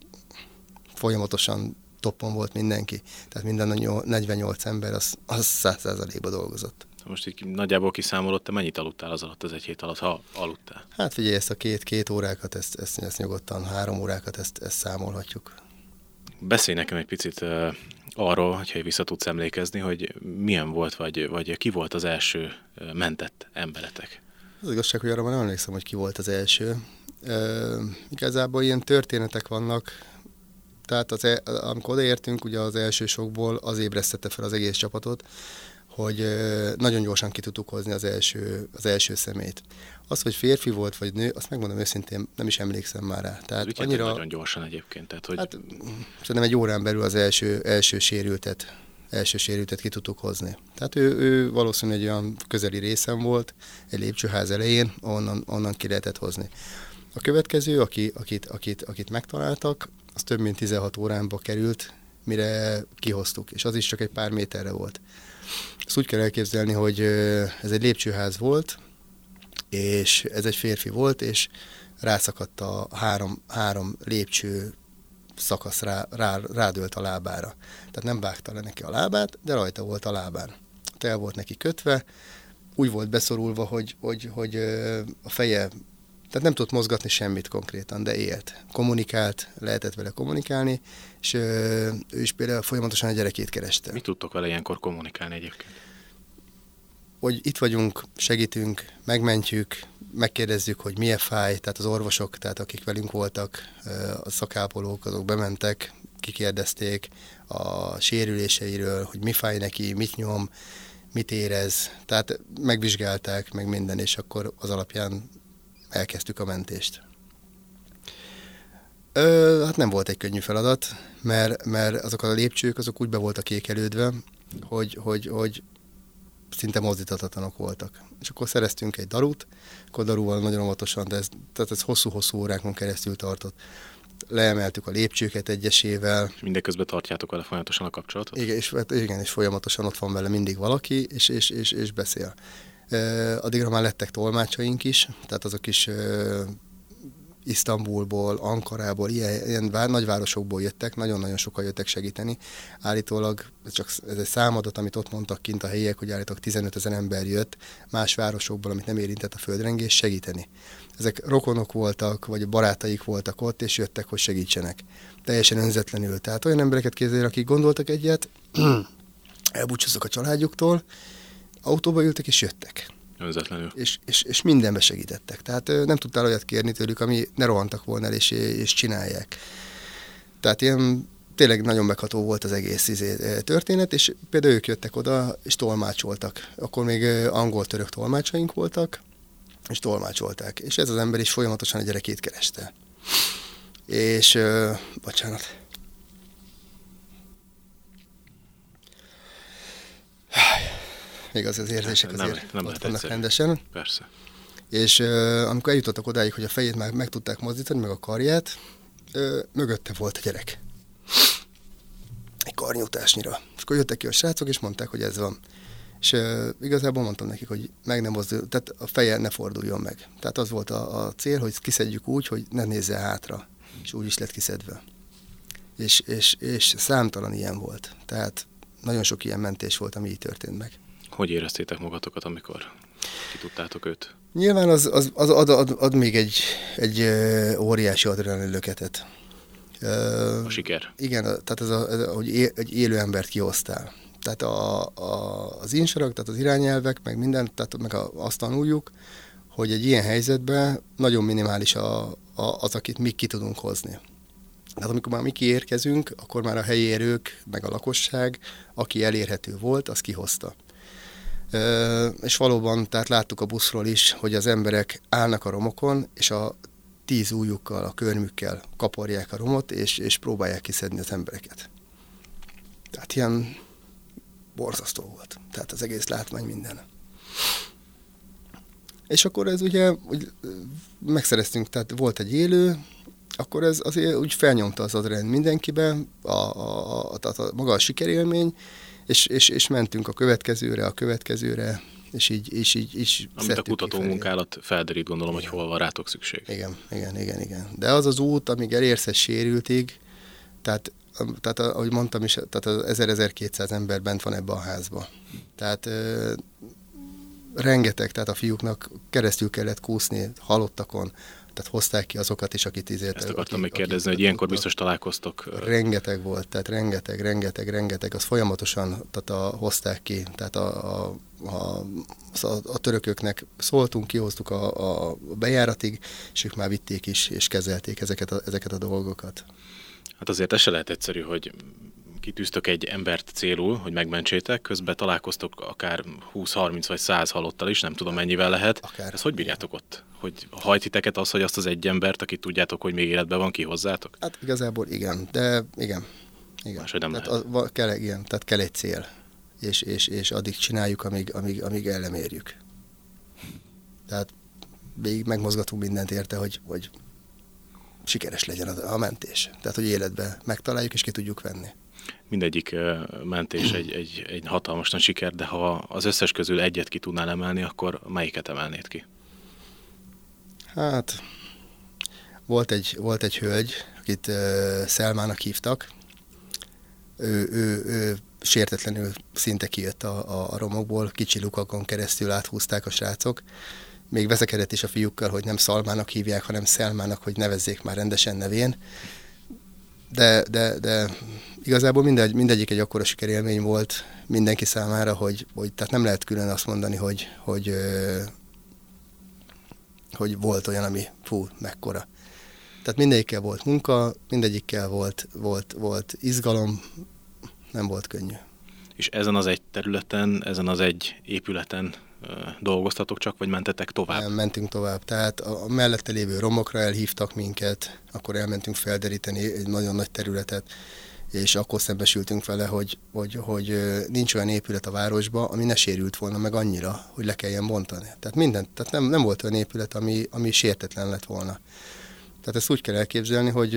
folyamatosan toppon volt mindenki. Tehát minden a 48 ember az, az 100%-ba dolgozott. Most így nagyjából kiszámolott, te mennyit aludtál az alatt, az egy hét alatt, ha aludtál? Hát figyelj, ezt a két-két órákat, ezt, ezt, ezt nyugodtan, három órákat, ezt, ezt számolhatjuk. Beszélj nekem egy picit arról, hogyha vissza tudsz emlékezni, hogy milyen volt, vagy, vagy ki volt az első mentett emberetek? Az igazság, hogy arra már nem emlékszem, hogy ki volt az első. Uh, igazából ilyen történetek vannak, tehát az, e, amikor odaértünk, ugye az első sokból az ébresztette fel az egész csapatot, hogy nagyon gyorsan ki tudtuk hozni az első, az első szemét. Az, hogy férfi volt vagy nő, azt megmondom őszintén, nem is emlékszem már rá. Tehát Ez annyira, nagyon gyorsan egyébként. Tehát, hogy... Hát szerintem egy órán belül az első, első sérültet első sérültet ki tudtuk hozni. Tehát ő, ő valószínűleg egy olyan közeli részem volt, egy lépcsőház elején, onnan, onnan ki lehetett hozni. A következő, aki, akit, akit, akit megtaláltak, az több mint 16 óránba került, mire kihoztuk, és az is csak egy pár méterre volt. Ezt úgy kell elképzelni, hogy ez egy lépcsőház volt, és ez egy férfi volt, és rászakadt a három, három lépcső szakasz rá, rá, rádölt a lábára. Tehát nem vágta le neki a lábát, de rajta volt a lábán. El volt neki kötve, úgy volt beszorulva, hogy, hogy, hogy a feje tehát nem tudott mozgatni semmit konkrétan, de élt. Kommunikált, lehetett vele kommunikálni, és ő is például folyamatosan a gyerekét kereste. Mit tudtok vele ilyenkor kommunikálni egyébként? Hogy itt vagyunk, segítünk, megmentjük, megkérdezzük, hogy milyen fáj, tehát az orvosok, tehát akik velünk voltak, a szakápolók, azok bementek, kikérdezték a sérüléseiről, hogy mi fáj neki, mit nyom, mit érez, tehát megvizsgálták, meg minden, és akkor az alapján elkezdtük a mentést. Ö, hát nem volt egy könnyű feladat, mert, mert azok a lépcsők azok úgy be voltak kékelődve, hogy, hogy, hogy szinte mozdíthatatlanok voltak. És akkor szereztünk egy darut, akkor darúval nagyon óvatosan, de ez, tehát ez hosszú-hosszú órákon keresztül tartott. Leemeltük a lépcsőket egyesével. És mindeközben tartjátok vele folyamatosan a kapcsolatot? Igen, és, hát igen, és folyamatosan ott van vele mindig valaki, és, és, és, és beszél. Addigra már lettek tolmácsaink is, tehát azok is Isztambulból, Ankarából, ilyen, ilyen vár, nagyvárosokból jöttek, nagyon-nagyon sokan jöttek segíteni. Állítólag, ez csak ez egy számadat, amit ott mondtak kint a helyiek, hogy állítólag 15 ezer ember jött más városokból, amit nem érintett a földrengés, segíteni. Ezek rokonok voltak, vagy barátaik voltak ott, és jöttek, hogy segítsenek. Teljesen önzetlenül. Tehát olyan embereket képzeljél, akik gondoltak egyet, elbúcsúzok a családjuktól, autóba ültek és jöttek. Önzetlenül. És, és, és mindenbe segítettek. Tehát nem tudtál olyat kérni tőlük, ami ne rohantak volna el, és, és csinálják. Tehát ilyen tényleg nagyon megható volt az egész izé, történet, és például ők jöttek oda, és tolmácsoltak. Akkor még angol-török tolmácsaink voltak, és tolmácsolták. És ez az ember is folyamatosan a gyerekét kereste. És, uh, bocsánat. Még az az érzések nem, azért nem ott vannak rendesen. Persze. És uh, amikor eljutottak odáig, hogy a fejét már meg tudták mozdítani, meg a karját, uh, mögötte volt a gyerek. Egy karnyújtásnyira. És akkor jöttek ki a srácok, és mondták, hogy ez van. És uh, igazából mondtam nekik, hogy meg nem mozdul, tehát a feje ne forduljon meg. Tehát az volt a, a cél, hogy kiszedjük úgy, hogy ne nézze hátra. És úgy is lett kiszedve. És, és, és számtalan ilyen volt. Tehát nagyon sok ilyen mentés volt, ami így történt meg. Hogy éreztétek magatokat, amikor ki tudtátok őt? Nyilván az, az, az ad, ad, ad még egy, egy óriási adrenalin löketet. A siker. Igen, tehát ez, a, ez hogy é, egy élő embert kihoztál. Tehát a, a, az insarak, tehát az irányelvek, meg minden, tehát meg a, azt tanuljuk, hogy egy ilyen helyzetben nagyon minimális a, a, az, akit mi ki tudunk hozni. Tehát amikor már mi kiérkezünk, akkor már a helyi erők, meg a lakosság, aki elérhető volt, az kihozta. És valóban, tehát láttuk a buszról is, hogy az emberek állnak a romokon, és a tíz újukkal, a körmükkel kaparják a romot, és, és próbálják kiszedni az embereket. Tehát ilyen borzasztó volt. Tehát az egész látmány minden. És akkor ez ugye úgy megszereztünk, tehát volt egy élő, akkor ez azért úgy felnyomta az adrenalin mindenkibe, a, a, a, a, a, maga a sikerélmény, és, és, és mentünk a következőre, a következőre, és így, és így, így Amit a kutató munkálat felderít, gondolom, igen. hogy hol van rátok szükség. Igen, igen, igen, igen. De az az út, amíg elérsz egy sérültig, tehát, tehát ahogy mondtam is, tehát az 1000-1200 ember bent van ebbe a házba. Tehát ö, rengeteg, tehát a fiúknak keresztül kellett kúszni halottakon, tehát hozták ki azokat is, akit izért. Ezt akartam még kérdezni, hogy ilyenkor biztos találkoztok. Rengeteg volt, tehát rengeteg, rengeteg, rengeteg, az folyamatosan tehát a, hozták ki, tehát a, a, a, a, a törököknek szóltunk, kihoztuk a, a bejáratig, és ők már vitték is, és kezelték ezeket a, ezeket a dolgokat. Hát azért ez se lehet egyszerű, hogy kitűztök egy embert célul, hogy megmentsétek, közben találkoztok akár 20-30 vagy 100 halottal is, nem tudom mennyivel lehet. Akár. Ezt hogy bírjátok ott? Hogy hajtiteket az, hogy azt az egy embert, akit tudjátok, hogy még életben van, kihozzátok? Hát igazából igen, de igen. igen. Máshogy nem tehát lehet. A, kell, igen, tehát kell egy cél, és, és, és addig csináljuk, amíg, amíg, amíg el nem érjük. Tehát végig megmozgatunk mindent érte, hogy, hogy sikeres legyen a mentés. Tehát, hogy életbe megtaláljuk és ki tudjuk venni mindegyik mentés egy, egy, egy hatalmas nagy siker, de ha az összes közül egyet ki tudnál emelni, akkor melyiket emelnéd ki? Hát, volt egy, volt egy hölgy, akit uh, Szelmának hívtak, ő, ő, ő sértetlenül szinte kijött a, a, a romokból, kicsi lukakon keresztül áthúzták a srácok, még veszekedett is a fiúkkal, hogy nem Szalmának hívják, hanem Szelmának, hogy nevezzék már rendesen nevén. De, de, de igazából mindegy, mindegyik egy akkora sikerélmény volt mindenki számára, hogy, hogy tehát nem lehet külön azt mondani, hogy, hogy, hogy volt olyan, ami fú, mekkora. Tehát mindegyikkel volt munka, mindegyikkel volt, volt, volt izgalom, nem volt könnyű. És ezen az egy területen, ezen az egy épületen dolgoztatok csak, vagy mentetek tovább? Nem, mentünk tovább. Tehát a mellette lévő romokra elhívtak minket, akkor elmentünk felderíteni egy nagyon nagy területet, és akkor szembesültünk vele, hogy, hogy, hogy nincs olyan épület a városban, ami ne sérült volna meg annyira, hogy le kelljen bontani. Tehát minden, tehát nem, nem volt olyan épület, ami, ami sértetlen lett volna. Tehát ezt úgy kell elképzelni, hogy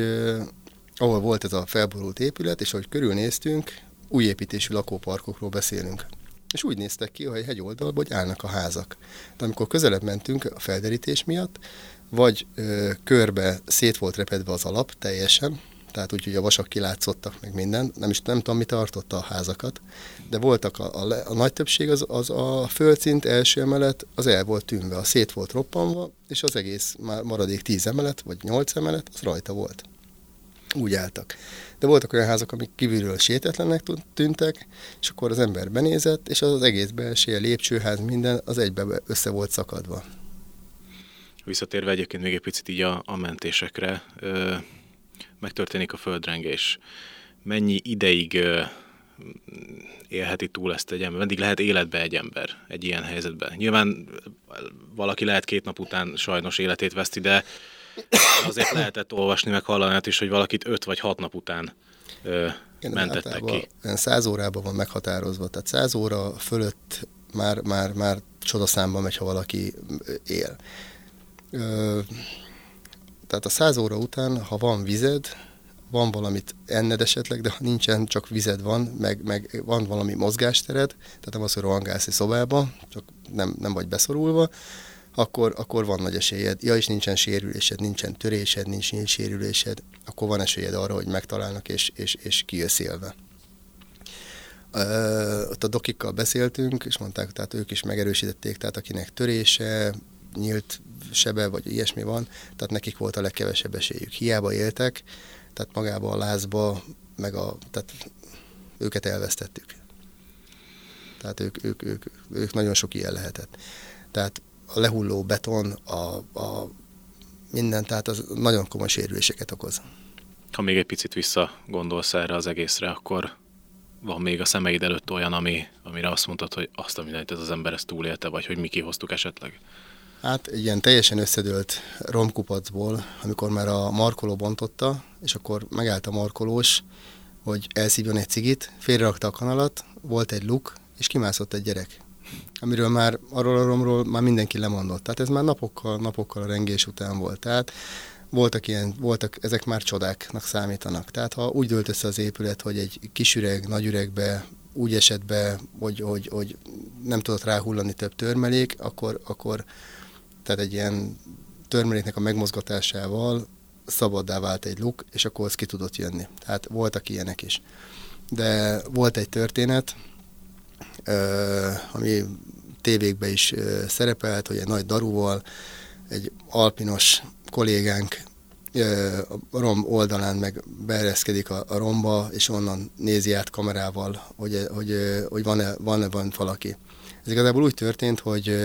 ahol volt ez a felborult épület, és ahogy körülnéztünk, új építésű lakóparkokról beszélünk. És úgy néztek ki, hogy egy oldalban, hogy állnak a házak. De amikor közelebb mentünk a felderítés miatt, vagy ö, körbe szét volt repedve az alap teljesen, tehát úgy, hogy a vasak kilátszottak, meg minden. Nem is nem tudom, mi tartotta a házakat, de voltak a, a, a nagy többség, az, az a földszint első emelet, az el volt tűnve, a szét volt roppanva, és az egész már maradék tíz emelet, vagy nyolc emelet, az rajta volt. úgy álltak. De voltak olyan házak, amik kívülről sétetlenek tűntek, és akkor az ember benézett, és az, az egész belső, lépcsőház, minden az egybe össze volt szakadva. Visszatérve egyébként még egy picit így a, a mentésekre, megtörténik a földrengés. Mennyi ideig élheti túl ezt egy ember? Meddig lehet életbe egy ember egy ilyen helyzetben? Nyilván valaki lehet két nap után sajnos életét veszti, de azért lehetett olvasni, meg hallani is, hogy valakit öt vagy hat nap után ö, Igen, mentettek ki. Száz órában van meghatározva, tehát száz óra fölött már, már, már csodaszámba megy, ha valaki él. Ö, tehát a száz óra után, ha van vized, van valamit enned esetleg, de ha nincsen, csak vized van, meg, meg van valami mozgástered, tehát nem az, hogy rohangálsz egy szobába, csak nem, nem vagy beszorulva, akkor, akkor van nagy esélyed. Ja, és nincsen sérülésed, nincsen törésed, nincs, nincs sérülésed, akkor van esélyed arra, hogy megtalálnak, és, és, és kijössz élve. Uh, ott a dokikkal beszéltünk, és mondták, tehát ők is megerősítették, tehát akinek törése, nyílt sebe, vagy ilyesmi van, tehát nekik volt a legkevesebb esélyük. Hiába éltek, tehát magába a lázba, meg a, tehát őket elvesztettük. Tehát ők, ők, ők, ők nagyon sok ilyen lehetett. Tehát a lehulló beton, a, a minden, tehát az nagyon komoly sérüléseket okoz. Ha még egy picit vissza gondolsz erre az egészre, akkor van még a szemeid előtt olyan, ami, amire azt mondtad, hogy azt a mindent ez az ember ezt túlélte, vagy hogy mi kihoztuk esetleg? Hát egy ilyen teljesen összedőlt romkupacból, amikor már a markoló bontotta, és akkor megállt a markolós, hogy elszívjon egy cigit, félrerakta a kanalat, volt egy luk, és kimászott egy gyerek amiről már arról a romról már mindenki lemondott. Tehát ez már napokkal, napokkal a rengés után volt. Tehát voltak ilyen, voltak, ezek már csodáknak számítanak. Tehát ha úgy dölt össze az épület, hogy egy kis üreg, nagy üregbe úgy esett be, hogy, hogy, hogy nem tudott ráhullani több törmelék, akkor, akkor tehát egy ilyen törmeléknek a megmozgatásával szabaddá vált egy luk, és akkor az ki tudott jönni. Tehát voltak ilyenek is. De volt egy történet, ami tévékbe is szerepelt, hogy egy nagy daruval egy alpinos kollégánk a rom oldalán meg beereszkedik a, a romba, és onnan nézi át kamerával, hogy, hogy, hogy van-e, van-e van valaki. Ez igazából úgy történt, hogy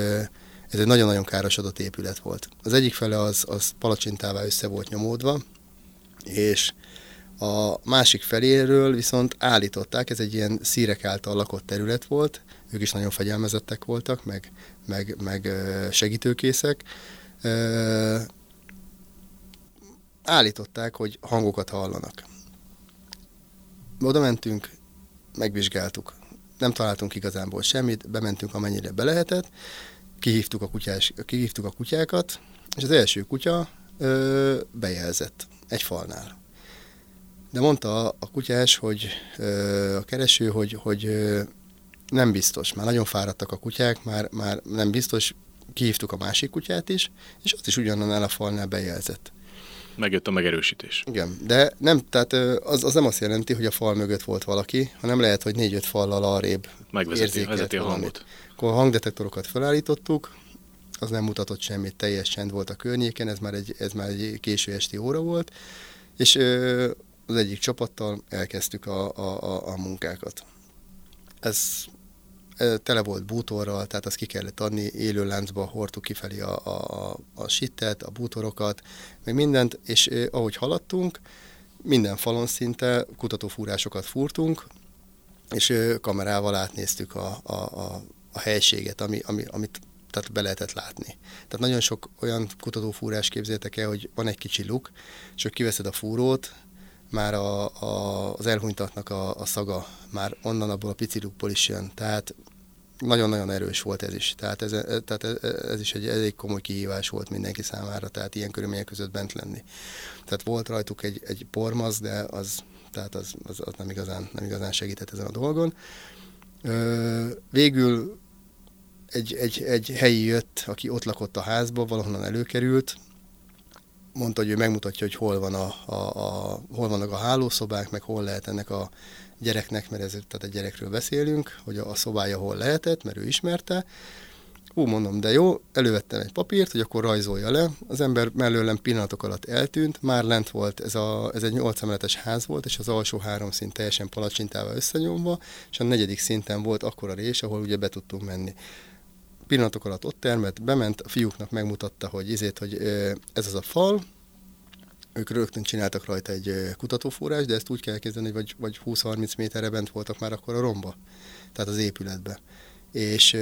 ez egy nagyon-nagyon károsodott épület volt. Az egyik fele az, az palacsintává össze volt nyomódva, és a másik feléről viszont állították, ez egy ilyen szírek által lakott terület volt, ők is nagyon fegyelmezettek voltak, meg, meg, meg segítőkészek. Állították, hogy hangokat hallanak. Oda mentünk, megvizsgáltuk. Nem találtunk igazából semmit, bementünk amennyire be lehetett, kihívtuk a, kutyás, kihívtuk a kutyákat, és az első kutya ö, bejelzett egy falnál. De mondta a kutyás, hogy a kereső, hogy, hogy nem biztos, már nagyon fáradtak a kutyák, már, már nem biztos, kihívtuk a másik kutyát is, és azt is ugyanannál a falnál bejelzett. Megjött a megerősítés. Igen, de nem, tehát az, az nem azt jelenti, hogy a fal mögött volt valaki, hanem lehet, hogy négy-öt fallal arrébb Megvezeti vezeti a hangot. Akkor a hangdetektorokat felállítottuk, az nem mutatott semmit, teljes csend volt a környéken, ez már egy, ez már egy késő esti óra volt, és az egyik csapattal elkezdtük a, a, a, a munkákat. Ez tele volt bútorral, tehát azt ki kellett adni, élő láncba hordtuk kifelé a, a, a sittet, a bútorokat, meg mindent, és ahogy haladtunk, minden falon szinte kutatófúrásokat fúrtunk, és kamerával átnéztük a, a, a, a helységet, ami, ami, amit tehát be lehetett látni. Tehát nagyon sok olyan kutatófúrás képzeltek el, hogy van egy kicsi luk, és hogy kiveszed a fúrót, már a, a, az elhunytatnak a, a szaga már onnan abból a pici lukból is jön. Tehát nagyon-nagyon erős volt ez is. Tehát ez, tehát ez, ez is egy elég komoly kihívás volt mindenki számára, tehát ilyen körülmények között bent lenni. Tehát volt rajtuk egy, egy pormaz, de az, tehát az, az, az nem, igazán, nem igazán segített ezen a dolgon. Végül egy, egy, egy helyi jött, aki ott lakott a házba, valahonnan előkerült, mondta, hogy ő megmutatja, hogy hol, van a, a, a, hol vannak a hálószobák, meg hol lehet ennek a gyereknek, mert ez, tehát a gyerekről beszélünk, hogy a, a szobája hol lehetett, mert ő ismerte. Ú, mondom, de jó, elővettem egy papírt, hogy akkor rajzolja le. Az ember mellőlem pillanatok alatt eltűnt, már lent volt, ez, a, ez egy 8 emeletes ház volt, és az alsó három szint teljesen palacsintával összenyomva, és a negyedik szinten volt akkor a rés, ahol ugye be tudtunk menni. Pillanatok alatt ott termett, bement, a fiúknak megmutatta, hogy izét, hogy ez az a fal, ők rögtön csináltak rajta egy kutatóforrás, de ezt úgy kell kezdeni, hogy vagy, vagy 20-30 méterre bent voltak már akkor a romba, tehát az épületbe és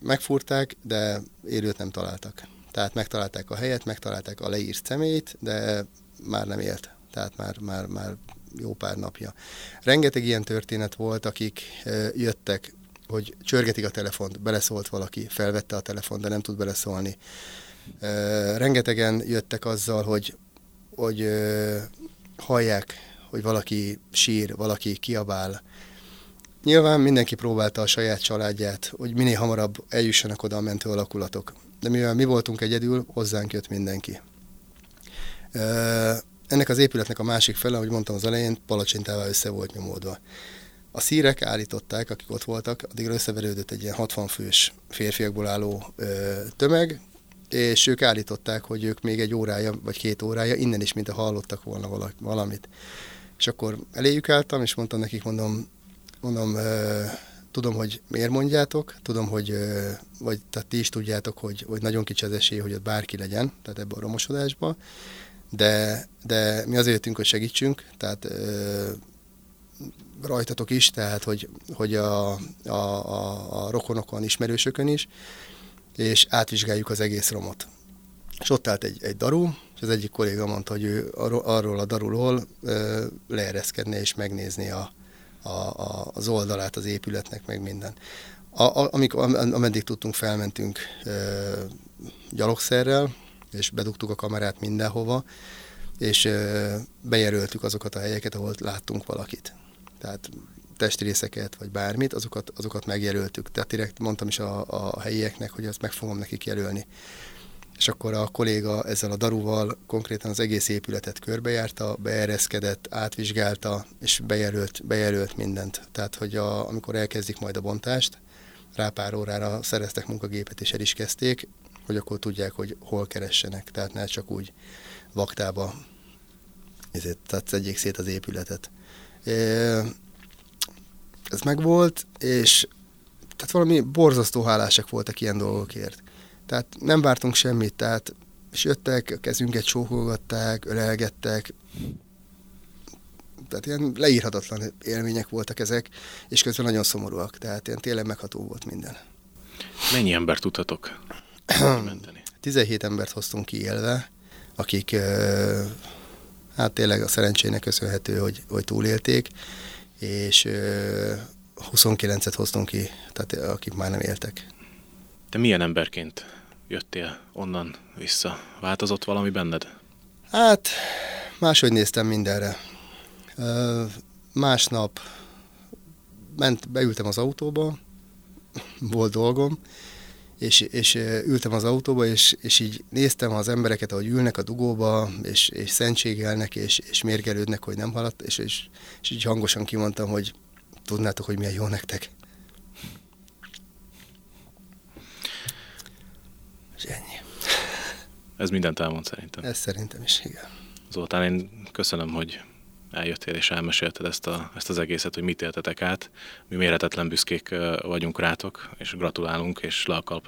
megfúrták, de élőt nem találtak. Tehát megtalálták a helyet, megtalálták a leírt szemét, de már nem élt. Tehát már, már, már jó pár napja. Rengeteg ilyen történet volt, akik jöttek, hogy csörgetik a telefont, beleszólt valaki, felvette a telefont, de nem tud beleszólni. Rengetegen jöttek azzal, hogy, hogy hallják, hogy valaki sír, valaki kiabál, Nyilván mindenki próbálta a saját családját, hogy minél hamarabb eljussanak oda a mentő alakulatok. De mivel mi voltunk egyedül, hozzánk jött mindenki. Ennek az épületnek a másik fele, ahogy mondtam az elején, palacsintával össze volt nyomódva. A szírek állították, akik ott voltak, addigra összeverődött egy ilyen 60 fős férfiakból álló ö, tömeg, és ők állították, hogy ők még egy órája, vagy két órája innen is, mint hallottak volna valamit. És akkor eléjük álltam, és mondtam nekik, mondom, mondom, tudom, hogy miért mondjátok, tudom, hogy vagy tehát ti is tudjátok, hogy, hogy nagyon kicsi az esély, hogy ott bárki legyen, tehát ebben a romosodásban, de, de mi azért jöttünk, hogy segítsünk, tehát rajtatok is, tehát hogy, hogy a, a, a, a rokonokon, ismerősökön is, és átvizsgáljuk az egész romot. És ott állt egy, egy daru, és az egyik kolléga mondta, hogy ő arról a daruról leereszkedne és megnézni a, a, a, az oldalát az épületnek, meg minden. A, a, amikor, ameddig tudtunk, felmentünk e, gyalogszerrel, és bedugtuk a kamerát mindenhova, és e, bejelöltük azokat a helyeket, ahol láttunk valakit. Tehát testrészeket, vagy bármit, azokat, azokat megjelöltük. Tehát direkt mondtam is a, a helyieknek, hogy azt meg fogom nekik jelölni és akkor a kolléga ezzel a daruval konkrétan az egész épületet körbejárta, beereszkedett, átvizsgálta, és bejelölt, bejelölt mindent. Tehát, hogy a, amikor elkezdik majd a bontást, rá pár órára szereztek munkagépet, és el is kezdték, hogy akkor tudják, hogy hol keressenek. Tehát ne csak úgy vaktába ezért, tehát szedjék szét az épületet. Ez megvolt, és tehát valami borzasztó hálásak voltak ilyen dolgokért. Tehát nem vártunk semmit, tehát és jöttek, a kezünket csókolgatták, ölelgettek, tehát ilyen leírhatatlan élmények voltak ezek, és közben nagyon szomorúak, tehát ilyen tényleg megható volt minden. Mennyi embert tudtatok menteni? 17 embert hoztunk ki élve, akik hát tényleg a szerencsének köszönhető, hogy, hogy túlélték, és 29-et hoztunk ki, tehát akik már nem éltek. Te milyen emberként jöttél onnan vissza? Változott valami benned? Hát, máshogy néztem mindenre. Másnap ment, beültem az autóba, volt dolgom, és, és ültem az autóba, és, és így néztem az embereket, ahogy ülnek a dugóba, és, és szentségelnek, és, és mérgelődnek, hogy nem haladt, és, és, és így hangosan kimondtam, hogy tudnátok, hogy milyen jó nektek. És ennyi. Ez mindent elmond szerintem. Ez szerintem is, igen. Zoltán, én köszönöm, hogy eljöttél és elmesélted ezt, a, ezt az egészet, hogy mit éltetek át. Mi mérhetetlen büszkék vagyunk rátok, és gratulálunk, és le a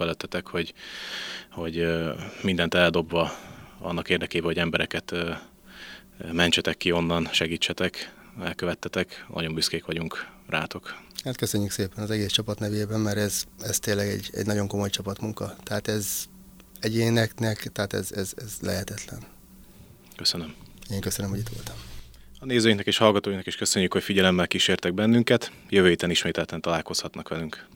hogy, hogy mindent eldobva annak érdekében, hogy embereket mentsetek ki onnan, segítsetek, elkövettetek. Nagyon büszkék vagyunk rátok. Hát köszönjük szépen az egész csapat nevében, mert ez, ez tényleg egy, egy nagyon komoly csapatmunka. Tehát ez egyéneknek, tehát ez, ez, ez lehetetlen. Köszönöm. Én köszönöm, hogy itt voltam. A nézőinknek és hallgatóinknak is köszönjük, hogy figyelemmel kísértek bennünket. Jövő héten ismételten találkozhatnak velünk.